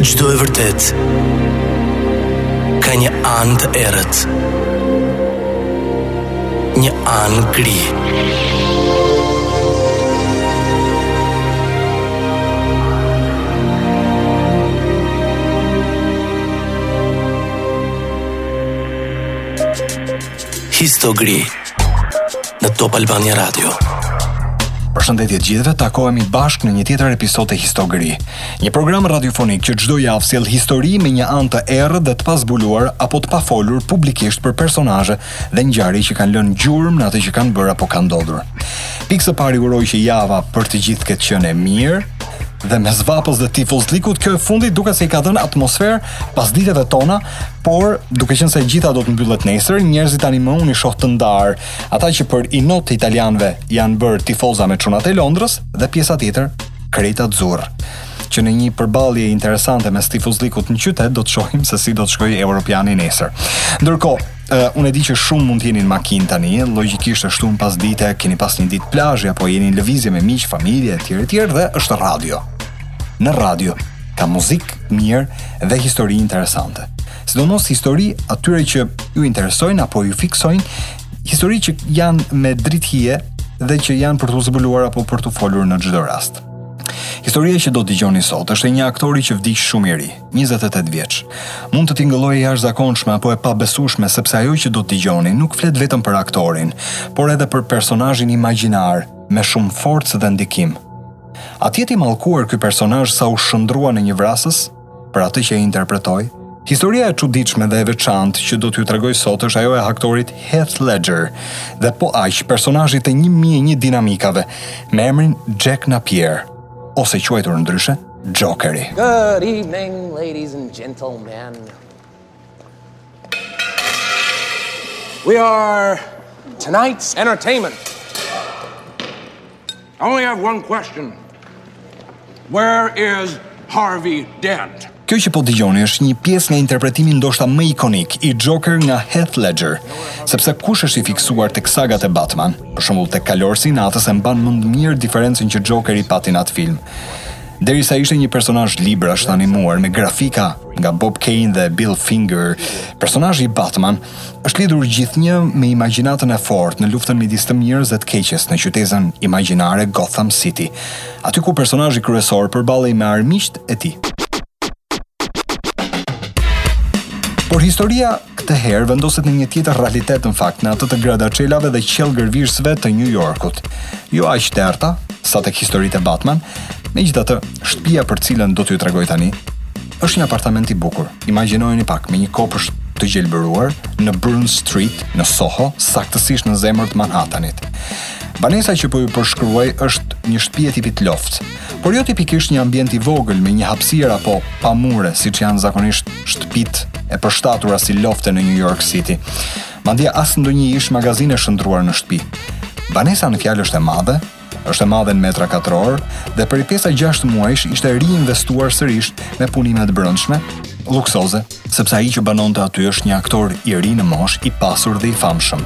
Çdo e vërtetë ka një anë të errët. Një anë gri. Histogri. Në Top Albania Radio. Përshëndetje të gjithëve, takohemi bashkë në një tjetër episod të Histogri. Një program radiofonik që çdo javë sjell histori me një anë të errët dhe të pazbuluar apo të pafolur publikisht për personazhe dhe ngjarje që kanë lënë gjurmë në atë që kanë bërë apo kanë ndodhur. Pikë së pari uroj që java për të gjithë të ketë qenë e mirë, dhe mes vapës dhe tifozllikut kjo e fundit duket se i ka dhënë atmosferë pasditeve tona Por, duke qenë se gjitha do të mbyllet nesër, njerëzit tanimë unë i shoh të ndarë. Ata që për inat të italianëve janë bërë tifoza me çunat e Londrës dhe pjesa tjetër krejt axurrë. Që në një përballje interesante mes tifozllikut në qytet do të shohim se si do të shkojë Europiani nesër. Ndërkohë, Uh, unë e di që shumë mund të jeni në makinë tani, logjikisht është pasdite, keni pas një ditë plazhi apo jeni në lëvizje me miq, familje etj etj dhe është radio. Në radio ka muzikë të mirë dhe histori interesante. Sidomos histori atyre që ju interesojnë apo ju fiksojnë, histori që janë me dritëhije dhe që janë për t'u zbuluar apo për t'u folur në çdo rast. Historia që do të dëgjoni sot është e një aktori që vdiq shumë i ri, njëzet e tetë vjeç. Mund të tingëllojë e jashtëzakonshme apo e pabesueshme sepse ajo që do të dëgjoni nuk flet vetëm për aktorin, por edhe për personazhin imagjinar me shumë forcë dhe ndikim. A të jetë i mallkuar ky personazh sa u shndërrua në një vrasës për atë që e interpretoi? Historia e çuditshme dhe e veçantë që do t'ju tregoj sot është ajo e aktorit Heath Ledger dhe po aq personazhit të 1001 dinamikave me emrin Jack Napier, ose quajtur ndryshe Jokeri. Good evening, ladies and gentlemen. We are tonight's entertainment. I only have one question. Where is Harvey Dent? Kjo që po dëgjoni është një pjesë nga interpretimi ndoshta më ikonik i Joker nga Heath Ledger, sepse kush është i fiksuar tek sagat e Batman? Për shembull, tek kalorësi i natës e mban mend mirë diferencën që Jokeri pati në atë film. Derisa ishte një personazh librash të animuar me grafika nga Bob Kane dhe Bill Finger, personazhi i Batman është lidhur gjithnjë me imagjinatën e fortë në luftën midis të mirës dhe të keqes në qytezën imagjinare Gotham City, aty ku personazhi kryesor përballej me armiqtë e tij. Por historia këtë herë vendoset në një tjetër realitet në fakt, në atë të gradaçelave dhe qiellgërvishtësve të New Yorkut. Jo aq të errëta, sa tek historitë e Batman, megjithatë shtëpia për të cilën do t'ju tregoj tani, është një apartament i bukur. Imagjinojeni pak me një kopësht të gjelbëruar në Broome Street në Soho, saktësisht në zemër të Manhattanit. Banesa që po ju përshkruaj është një shtëpi e tipit loft, por jo tipikisht një ambient i vogël me një hapësirë apo pa mure, siç janë zakonisht shtëpitë e përshtatura si lofte në New York City. Madje as ndonjë ish magazinë e shndërruar në shtëpi. Banesa në fjalë është e madhe, është e madhe në metra katrorë dhe prej 5-6 muajsh ishte riinvestuar sërisht me punime të brendshme, luksoze, Sepse ai që banonte aty është një aktor i ri në moshë, i pasur dhe i famshëm.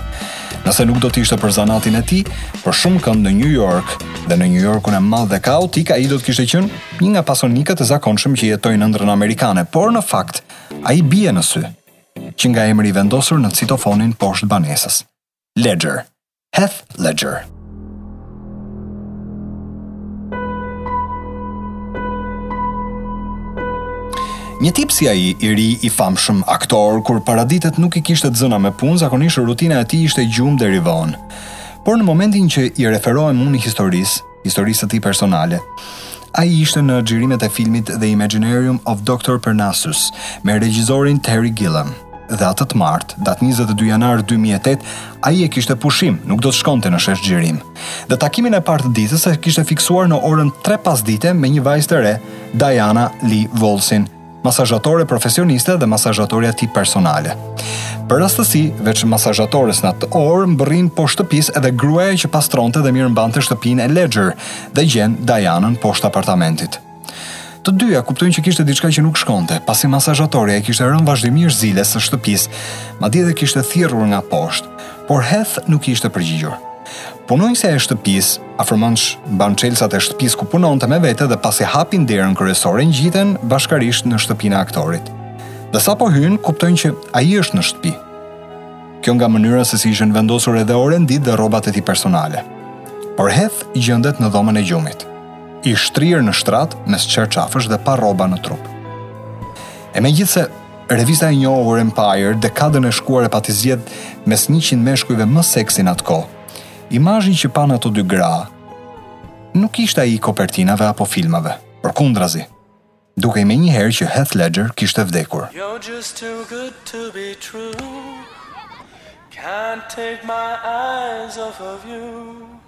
Nëse nuk do të ishte për zanatin e tij, për shumëkënd në New York dhe në New Yorkun e madh dhe kaotik, ai do të kishte qenë një nga pasanikët e zakonshëm që jetojnë ëndrrën amerikane, por në fakt, ai bie në sy që nga emri i vendosur në citofonin poshtë banesës. Ledger. Heath Ledger. Një tip si ai, i ri, i famshëm, aktor, kur paraditet nuk i kishte të zëna me punë, zakonisht rutina e tij ishte gjumë deri vonë. Por në momentin që i referohem unë historisë, historisë së tij personale. Ai ishte në xhirimet e filmit The Imaginarium of Dr. Parnassus me regjizorin Terry Gilliam. Dhe atë të martë, datë 22 janar 2008, ai e kishte pushim, nuk do të shkonte në sheshxhirim. Dhe takimin e parë të ditës e kishte fiksuar në orën 3 pasdite me një vajzë të re, Diana Lee Wolozin, masazhatore profesioniste dhe masazhatorja e tij personale. Për rastësi, veç masazhatores në atë orë mbërrin poshtë shtëpisë edhe gruaja që pastronte dhe mirëmbante shtëpinë e Ledger dhe gjen Dianën poshtë apartamentit. Të dyja kuptojnë që kishte diçka që nuk shkonte, pasi masazhatorja i kishte rënë vazhdimisht ziles së shtëpisë, madje edhe kishte thirrur nga poshtë, por Heath nuk ishte përgjigjur. Punonjësja e shtëpisë, afërmënsh mban çelësat e shtëpisë ku punonte me vete dhe pasi hapin derën kryesore ngjiten bashkarisht në shtëpinë e aktorit. Dhe sapo hyjnë, kuptojnë që ai është në shtëpi. Kjo nga mënyra se si ishen vendosur edhe orenditë dhe rrobat e tij personale. Por Heath gjendet në dhomën e gjumit. I shtrirë në shtrat, mes çarçafësh dhe pa rroba në trup. E megjithëse, Revista e njohur Empire dekadën e shkuar e pati zgjedhur mes 100 meshkujve më seksi në atë kohë. Imazhi që panë ato dy gra nuk ishte ai i kopertinave apo filmave, përkundrazi. Dukej menjëherë që Heath Ledger kishte vdekur. Can't take my eyes off of you.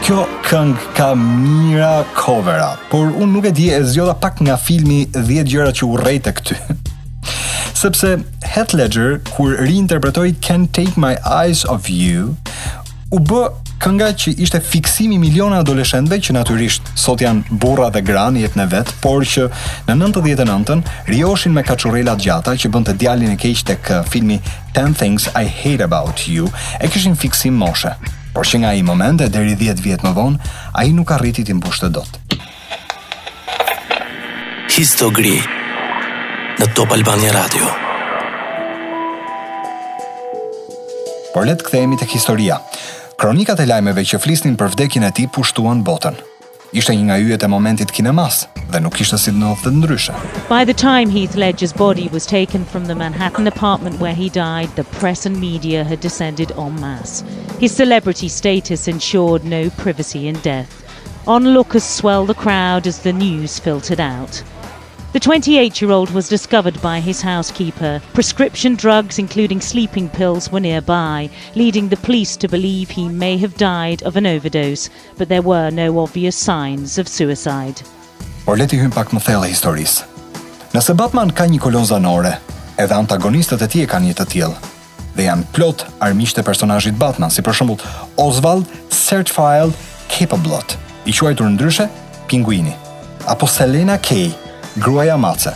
Kjo këngë ka mijëra covera, por unë nuk e di e zgjodha pak nga filmi 10 gjëra që urrej tek ty. Sepse Heath Ledger kur riinterpretoi Can't Take My Eyes Off You, u bë kënga që ishte fiksim i miliona adoleshentëve që natyrisht sot janë burra dhe gra në jetën e vet, por që në 99-ën rioshin me kaçurrela të gjata që bënte djalin e keq tek filmi 10 Things I Hate About You, e kishin fiksim moshe. Por që nga ai moment e deri 10 vjet më vonë, ai nuk arriti t'i mbushte dot. Histori Gri në Top Albania Radio. Por le të kthehemi tek historia. Kronikat e lajmeve që flisnin për vdekjen e tij pushtuan botën. Ishte një nga yjet e momentit kinemas dhe nuk ishte si ndodhte ndryshe. By the time Heath Ledger's body was taken from the Manhattan apartment where he died, the press and media had descended en masse. His celebrity status ensured no privacy in death. Onlookers swelled the crowd as the news filtered out. The 28-year-old was discovered by his housekeeper. Prescription drugs, including sleeping pills, were nearby, leading the police to believe he may have died of an overdose, But there were no obvious signs of suicide. Por le t'i hyjmë pak më thellë historisë. Nëse Batman ka një kolonë zanore, edhe antagonistët e tij e kanë një të tillë dhe janë plot armiqtë e personazhit Batman, si për shembull Oswald Chesterfield Cobblepot, i quajtur ndryshe Pinguini, apo Selina Kyle, gruaja mace.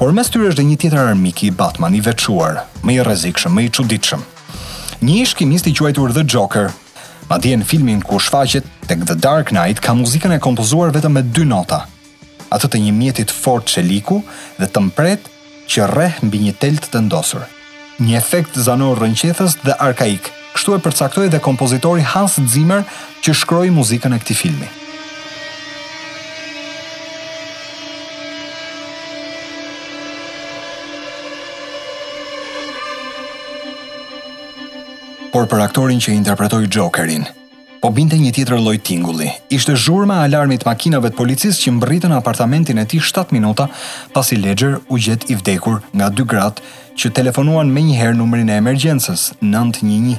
Por mes tyre është dhe një tjetër armik i Batman i veçuar, më i rrezikshëm, më i çuditshëm. Një ish kimist i quajtur The Joker. Madje në filmin ku shfaqet tek The Dark Knight ka muzikën e kompozuar vetëm me dy nota, atë të një mjeti të fortë çeliku dhe të mprehtë që rreh mbi një tel të tendosur. Një efekt zanor rrënqethës dhe arkaik, kështu e përcaktoi dhe kompozitori Hans Zimmer që shkroi muzikën e këtij filmi. Por për aktorin që interpretoi Jokerin, Po binte një tjetër lloj tingulli. Ishte zhurma e alarmit të makinave të policisë që mbërritën në apartamentin e tij shtatë minuta pasi Ledger u gjet i vdekur nga dy gratë që telefonuan menjëherë numrin e emergjencës, nëntë një një.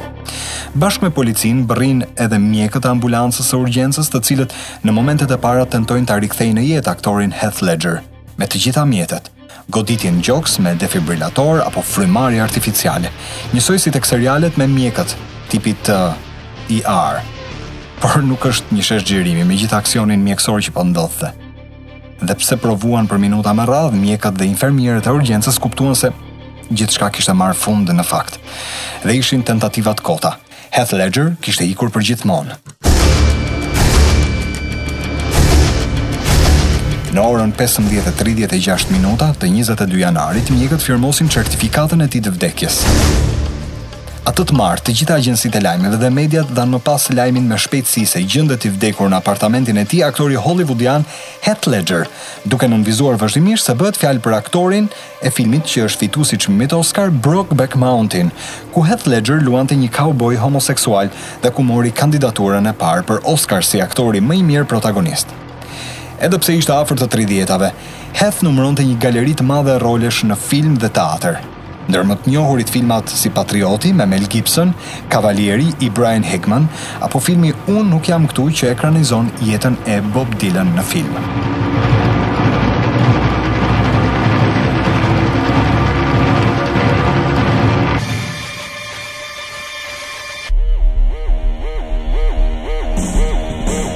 Bashkë me policinë mbërrin edhe mjekët e ambulancës së urgjencës, të cilët në momentet e para tentojnë ta rikthejnë në jetë aktorin Heath Ledger me të gjitha mjetet. goditje në gjoks me defibrilator apo frymëmarrje artificiale, njësoj si tek serialet me mjekë të tipit të ER. Por nuk është një shesh xhirimi, me gjithë aksionin mjekësor që po ndodhte. Dhe pse provuan për minuta me radhë, mjekët dhe infermierët e urgjencës kuptuan se gjithçka kishte marrë fund në fakt. Dhe ishin tentativa të kota. Heath Ledger kishte ikur për gjithmonë. Në orën 15:36 minuta të 22 janarit, mjekët firmosin certifikatën e tij të vdekjes. Atë të martë, të gjitha agjensitë e lajmeve dhe mediat dhanë më pas lajmin me shpejtësi se gjendet i vdekur në apartamentin e tij aktori hollywoodian Heath Ledger, duke nënvizuar vazhdimisht se bëhet fjalë për aktorin e filmit që është fitues i çmimit Oscar Brokeback Mountain, ku Heath Ledger luante një kauboj homoseksual dhe ku mori kandidaturën e parë për Oscar si aktori më i mirë protagonist. Edhe pse ishte afër të tridhjetave, Heath numëronte një galeri të madhe rolesh në film dhe teatër. Ndër më të njohurit filmat si Patrioti me Mel Gibson, Kavalieri i Brian Helgeland apo filmi Unë nuk jam këtu që ekranizon jetën e Bob Dylan në film.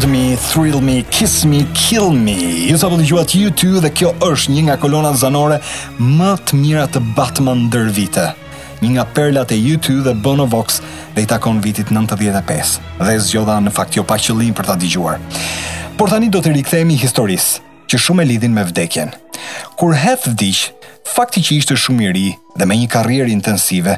Hold Me, Thrill Me, Kiss Me, Kill Me. Ju sapo dëgjuat U2 dhe kjo është një nga kolonat zanore më të mira të Batman ndër vite. Një nga perlat e U2 dhe Bono Vox dhe i takon vitit 95. Dhe zgjodha në fakt jo pa qëllim për ta dëgjuar. Por tani do t'i rikthehemi historisë. që shumë e lidhin me vdekjen. Kur Heath vdiq, fakti që ishte shumë i ri dhe me një karrierë intensive,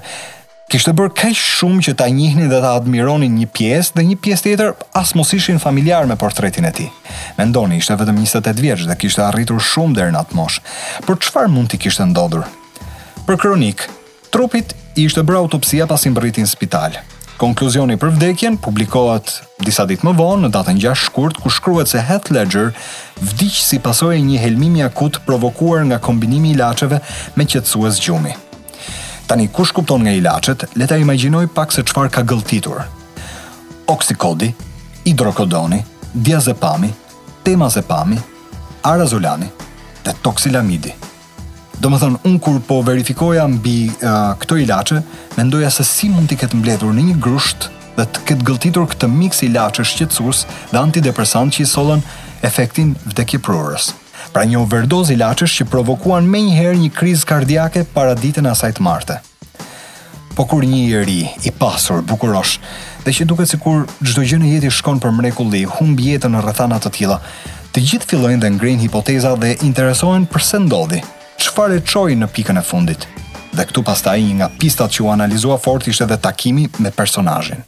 kishte bërë kaq shumë që ta njihnin dhe ta admironin një pjesë dhe një pjesë tjetër as mos ishin familjarë me portretin e tij. Mendoni, ishte vetëm 28 vjeç dhe kishte arritur shumë deri në atë moshë. Por çfarë mund t'i kishte ndodhur? Për kronikë, Trupit i ishte bërë autopsia pasi mbërriti në spital. Konkluzioni për vdekjen publikohet disa ditë më vonë në datën 6 shkurt ku shkruhet se Heath Ledger vdiq si pasojë e një helmimi akut provokuar nga kombinimi i ilaçeve me qetësues gjumi. Tani kush kupton nga ilaçet, le ta imagjinojë pak se çfarë ka gëlltitur. Oksikodi, hidrokodoni, diazepami, temazepami, arazolani dhe toksilamidi. Domethënë, unë kur po verifikoja mbi uh, këto ilaçe, mendoja se si mund t'i ketë mbledhur në një grusht dhe të ketë gëlltitur këtë miks ilaçesh qetësues dhe antidepresantë që i sollën efektin vdekjeprurës. Pra një overdozë ilaçesh që provokuan menjëherë një krizë kardiake paraditen e asaj të marte. Po kur një i ri, i pasur, bukurosh, dhe që duket sikur çdo gjë në jetë i shkon për mrekulli, humb jetën në rrethana të tilla. Të gjithë fillojnë dhe ngrenë hipoteza dhe interesohen përse ndodhi, çfarë e çoi në pikën e fundit. Dhe këtu pastaj një nga pistat që u analizua fort ishte dhe takimi me personazhin.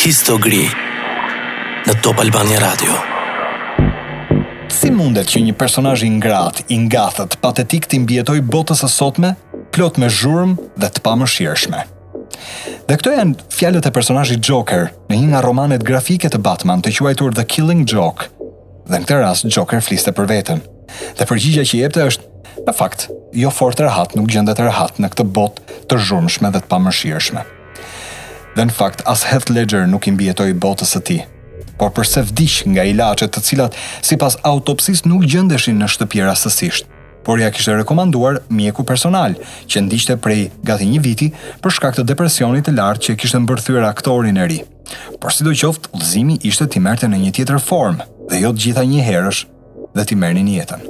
Histogri në Top Albania Radio. Si mundet që një personazh i ngratë, i ngathët, patetik t'i mbijetojë botës së sotme, plot me zhurmë dhe të pamëshirshme? Dhe këto janë fjalët e personazhit Joker në një nga romanet grafike të Batman, të quajtur The Killing Joke, Dhe në këtë rast Joker fliste për veten. Dhe përgjigja që jepte është në fakt jo fort rehat, nuk gjendet rehat në këtë botë të zhurmshme dhe të pamëshirshme. Dhe në fakt as Heath Ledger nuk i mbijetoi botës së tij. Por përse vdiq nga ilaçet të cilat sipas autopsisë nuk gjendeshin në shtëpi rastësisht? por ia kishte rekomanduar mjeku personal, që e ndiqte prej gati një viti për shkak të depresionit të lartë që e kishte mbërthyer aktorin e ri. Por sidoqoftë, udhëzimi ishte t'i merrte në një tjetër formë dhe jo të gjitha njëherësh dhe t'i merrnin jetën.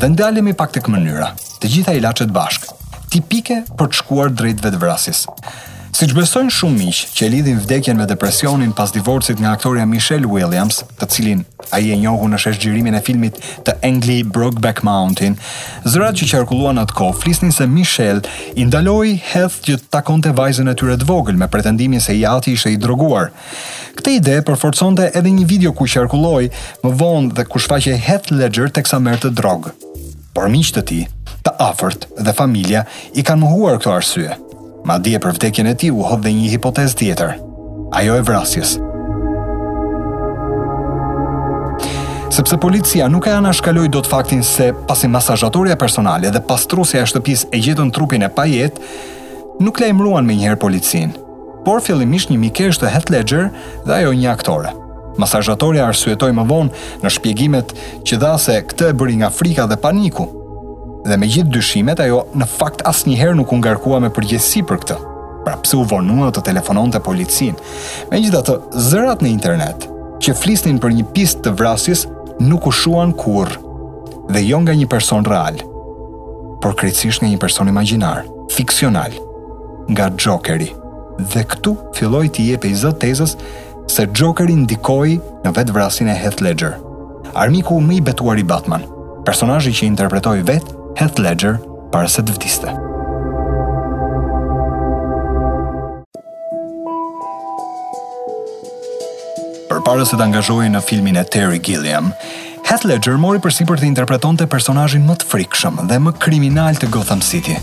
Dhe ndalemi pak tek mënyra, të gjitha ilaçet bashkë, tipike për të shkuar drejt vetëvrasjes. Siç besojnë shumë miq që e lidhin vdekjen me depresionin pas divorcit nga aktorja Michelle Williams, të cilin ai e njohu në sheshxhirimin e filmit të Ang Lee Brokeback Mountain, Zërat që qarkulluan atë kohë flisnin se Michelle i ndaloi Heath që të takonte vajzën e tyre të vogël me pretendimin se i ati ishte i droguar. Këtë ide përforconte edhe një video ku qarkulloi më vonë dhe ku shfaqej Heath Ledger teksa merrte drogë. Por miqtë e tij të afërt dhe familja i kanë mohuar këto arsye. Madje për vdekjen e tij u hodh dhe një hipotezë tjetër, ajo e vrasjes. Sepse policia nuk e anashkaloi dot faktin se pasi masazhatorja personale dhe pastruesja e shtëpisë e gjetën trupin e pajetë, nuk lajmëruan menjëherë policinë por fillimisht një mikeshë të Heath Ledger dhe ajo një aktore. Masazhatorja arsyetoi më vonë në shpjegimet që dha se këtë e bëri nga frika dhe paniku. Dhe me gjithë dyshimet, ajo në fakt asnjëherë nuk u ngarkua me përgjegjësi për këtë. Pra pse u vonua të telefononte policinë. Megjithatë, zërat në internet, që flisnin për një pistë të vrasjes, nuk u shuan kurrë, dhe jo nga një person real, por krejtësisht nga një person imagjinar, fiksional, nga Jokeri. Dhe këtu filloi t'i jepej zë tezës se Jokeri ndikoi në vetëvrasjen e Heath Ledger. Armiku më i betuar i Batman, personazhi që interpretoi vetë Heath Ledger para se të vdiste. Përpara se të angazhohej në filmin e Terry Gilliam, Heath Ledger mori përsipër të interpretonte personazhin më të frikshëm dhe më kriminal të Gotham City.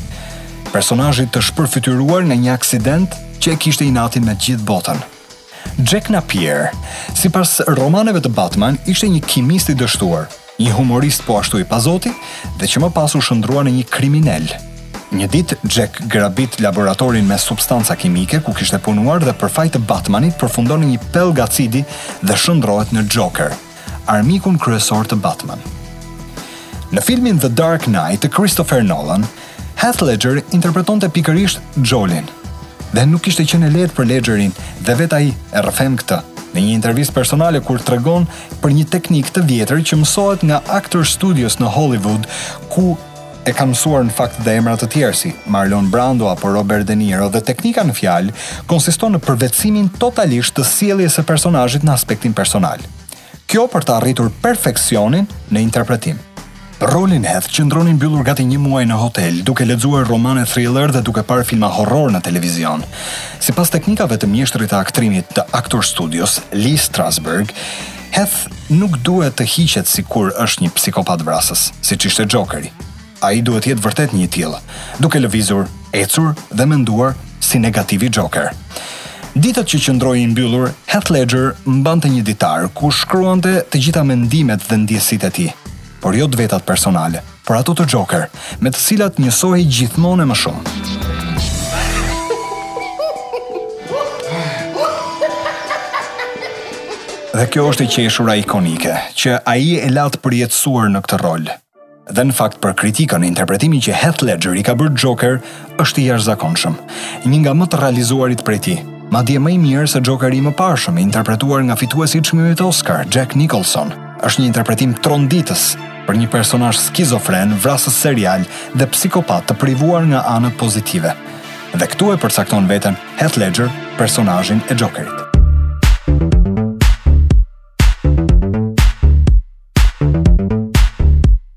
Personazhit të shpërfytyruar nga një aksident që e kishte inatin me të gjithë botën – Jack Napier, sipas romaneve të Batman, ishte një kimist i dështuar, një humorist po ashtu i pazoti dhe që më pas u shndërrua në një kriminel. Një ditë, Jack grabit laboratorin me substanca kimike ku kishte punuar dhe për faj të Batmanit përfundon në një pellg acidi dhe shndërrohet në Joker. armikun kryesor të Batman. Në filmin The Dark Knight të Christopher Nolan, Heath Ledger interpretonte pikërisht Jolin, dhe nuk kishte qenë e lehtë për Ledgerin dhe vetë ai e rrëfen këtë në një intervistë personale kur tregon për një teknikë të vjetër që mësohet nga Actor Studios në Hollywood ku E kanë mësuar në fakt dhe emra të tjerë si Marlon Brando apo Robert De Niro dhe teknika në fjalë konsiston në përvetësimin totalisht të sjelljes së personazhit në aspektin personal. Kjo për të arritur perfeksionin në interpretim. Rolin Heath qëndroi i mbyllur gati një muaj në hotel, duke lexuar romane thriller dhe duke parë filma horror në televizion. Sipas teknikave të mjeshtrit të aktrimit të Actor Studios, Lee Strasberg, Heath nuk duhet të hiqet sikur është një psikopat vrasës, siç ishte Jokeri. Ai duhet të jetë vërtet një i tillë, duke lëvizur, ecur dhe menduar si negativi Joker. Ditët që qëndroi i mbyllur, Heath Ledger mbante një ditar ku shkruante të gjitha mendimet dhe ndjesitë e tij. por jo të vetat personale, por ato të Joker, me të cilat njësohej gjithmonë e më shumë. Dhe kjo është e qeshura ikonike, që ai e la të përjetësuar në këtë rol. Dhe në fakt për kritikën interpretimi që Heath Ledger i ka bërë Joker, është i jashtëzakonshëm, një nga më të realizuarit prej tij, madje më i mirë se Jokeri i mëparshëm, i interpretuar nga fituesi i çmimit Oscar, Jack Nicholson. Është një interpretim tronditës për një personazh skizofren, vrasës serial dhe psikopat të privuar nga anët pozitive. Dhe kështu e përcakton vetë Heath Ledger, personazhin e Jokerit.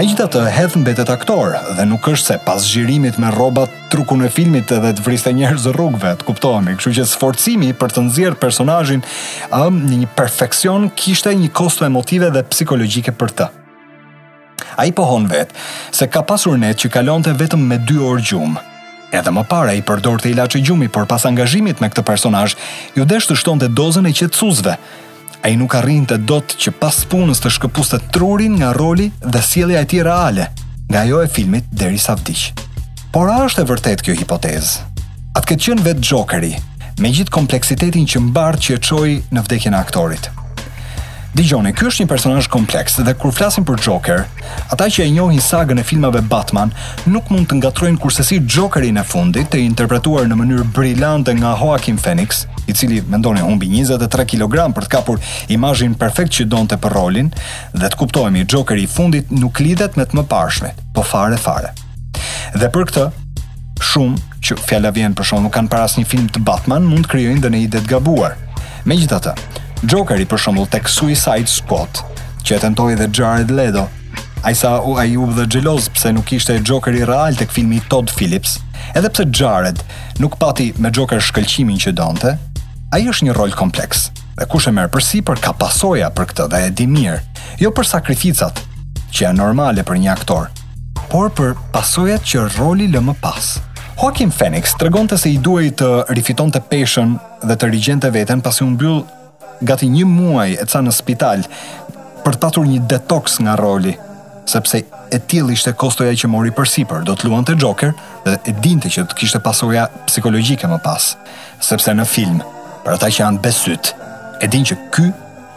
Megjithatë, Heath mbetet aktor dhe nuk është se pas xhirimit me rrobat trukun e filmit edhe të vriste njerëz rrugëve, të kuptohemi. Kështu që sforcimi për të nxjerrë personazhin në një perfeksion kishte një kosto emotive dhe psikologjike për të. Ai pohon vetë se ka pasur net që kalonte vetëm me 2 orë gjumë. Edhe më parë ai përdorte ilaçe gjumi, por pas angazhimit me këtë personazh, iu desh të shtonte dozën e qetësuesve. Ai nuk arrinte dot që pas punës të shkëpuste trurin nga roli dhe sjellja e tij reale, nga ajo e filmit derisa vdiq. Por a është e vërtetë kjo hipotezë? A të ketë qenë vetë Jokeri, me gjithë kompleksitetin që mbart, që e çoi në vdekjen e aktorit? Dëgjoni, ky është një personazh kompleks dhe kur flasim për Joker, ata që e njohin sagën e filmave Batman nuk mund të ngatërrojnë kurrsesi Jokerin e fundit të interpretuar në mënyrë brilante nga Joaquin Phoenix, i cili mendoni humbi 23 kg për të kapur imazhin perfekt që donte për rolin, dhe të kuptohemi Jokeri i fundit nuk lidhet me të mëparshmit, po fare fare. Dhe për këtë, shumë që fjala vjen për shembull nuk kanë para asnjë film të Batman, mund të krijojnë dhe një ide të gabuar. Megjithatë, Jokeri për shembull tek Suicide Squad, që e tentoi dhe Jared Leto, ai sa ai u bë dhe xheloz pse nuk ishte Jokeri real tek filmi i Todd Phillips, edhe pse Jared nuk pati me Joker shkëlqimin që donte, ai është një rol kompleks. Dhe kush e merr përsipër ka pasoja për këtë dhe e di mirë, jo për sakrificat që janë normale për një aktor, por për pasojat që roli lë më pas. Joaquin Phoenix tregonte se i duhej të rifitonte peshën dhe të rigjente veten pasi u mbyll gati një muaj e ca në spital për të patur një detox nga roli, sepse e tillë ishte kostoja që mori përsipër. Do të luante Joker dhe e dinte që do të kishte pasoja psikologjike më pas, sepse në film, për ata që janë besyt, e dinë që ky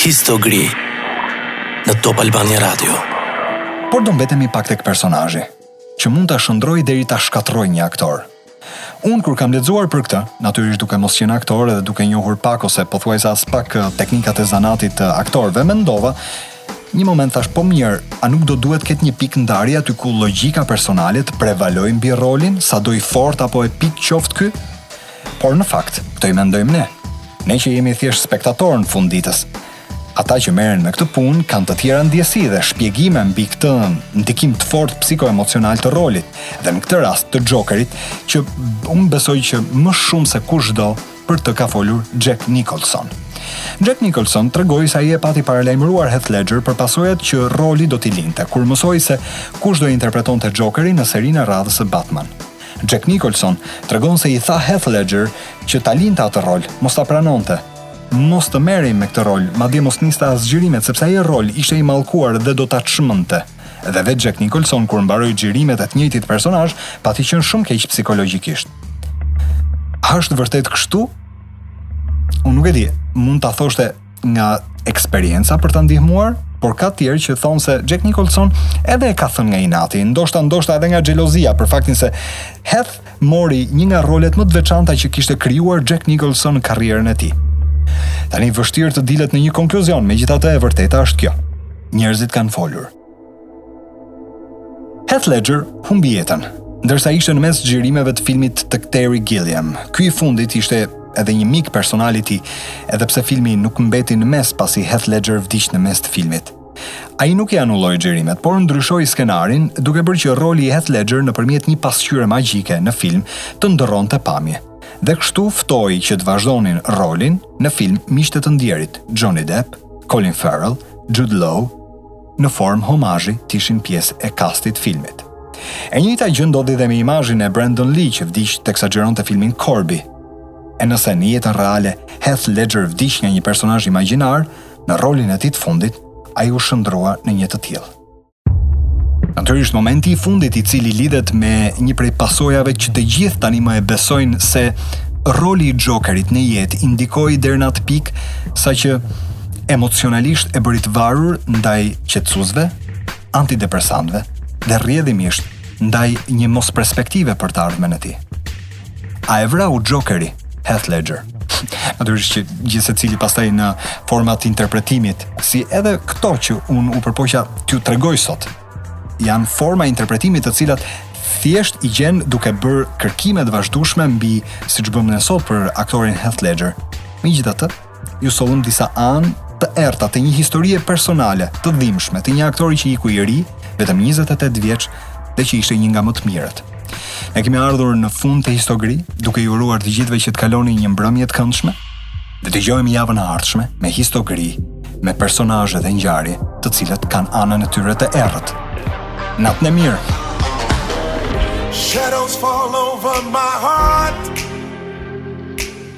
Histori në Top Albania Radio. Por do mbetemi pak tek personazhi, që mund ta shndërrojë deri ta shkatërrojë një aktor. Unë kur kam lexuar për këtë, natyrisht duke mos qenë aktore dhe duke njohur pak ose pothuajse aspak eh, teknikat e zanatit të aktorëve, mendova Një moment thashë, po mirë, a nuk do duhet ketë një pikë ndarje aty ku logika personale të prevalojë mbi rolin, sado i fortë apo epik qoftë ky? Por në fakt, këto i mendojmë ne. Ne që jemi thjesht spektatorë në fund ditës. Ata që merren me këtë punë kanë të tjera ndjesi dhe shpjegime mbi këtë ndikim të fortë psikoemocional të rolit dhe në këtë rast të Jokerit që unë besoj që më shumë se kushdo për të ka folur Jack Nicholson. Jack Nicholson tregoi se ai e pati paralajmëruar Heath Ledger për pasojat që roli do t'i linte, kur mësoi se kush do interpretonte Jokerin në serinë e radhës së Batman. Jack Nicholson tregon se i tha Heath Ledger që ta linte atë rol, mos ta pranonte, mos të merrej me këtë rol, madje mos niste as xhirimet sepse ai rol ishte i mallkuar dhe do ta çmendte. Dhe vetë Jack Nicholson kur mbaroi xhirimet e të njëjtit personazh, pati qenë shumë keq psikologjikisht. A është vërtet kështu? Unë nuk e di, mund ta thoshte nga eksperienca për ta ndihmuar, por ka të tjerë që thonë se Jack Nicholson edhe e ka thënë nga inati, ndoshta ndoshta edhe nga xhelozia për faktin se Heath mori një nga rolet më të veçanta që kishte krijuar Jack Nicholson në karrierën e tij. Tani vështirë të dilet në një konkluzion, megjithatë e vërteta është kjo. Njerëzit kanë folur. Heath Ledger humbi jetën, ndërsa ishte në mes xhirimeve të filmit të Terry Gilliam. Ky i fundit ishte edhe një mik personal i tij, edhe pse filmi nuk mbeti në mes pasi Heath Ledger vdiq në mes të filmit. Ai nuk i anulloi xhirimet, por ndryshoi skenarin duke bërë që roli i Heath Ledger nëpërmjet një pasqyre magjike në film të ndërronte pamje. Dhe kështu ftoi që të vazhdonin rolin në film miqtë e të ndjerit Johnny Depp, Colin Farrell, Jude Law, në formë homazhi të ishin pjesë e kastit të filmit. E njëjta gjë ndodhi dhe me imazhin e Brandon Lee që vdiq teksa xhironte filmin Korbi. E nëse në jetën reale Heath Ledger vdiq nga një personazh imagjinar, në rolin e tij të fundit ai u shndërrua në një të tillë. Natyrisht momenti i fundit i cili lidhet me një prej pasojave që të gjithë tani më e besojnë se roli i Jokerit në jetë i ndikoi deri në atë pikë saqë emocionalisht e bëri të varur ndaj qetësuesve, antidepresantëve dhe rrjedhimisht ndaj një mosperspektive për të ardhmen e tij. A e vrau Jokeri, Heath Ledger? Natyrisht që gjithsecili pastaj në format e interpretimit, si edhe këto që unë u përpoqa t'ju tregoj sot, janë forma interpretimi të cilat thjesht i gjen duke bërë kërkime të vazhdueshme mbi siç bëmë ne sot për aktorin Heath Ledger. Megjithatë, Ju sollëm disa anë të errta të një historie personale, të dhimbshme, të një aktori që iku i ri, vetëm 28 vjeç, dhe që ishte një nga më të mirët. Ne kemi ardhur në fund të histogri, duke ju uruar të gjithëve që të kaloni një mbrëmje të këndshme. Ne dëgjohemi javën e ardhshme me histogri, me personazhe dhe ngjarje, të cilat kanë anën e tyre të errët. Natën e mirë. Shadows fall over my heart.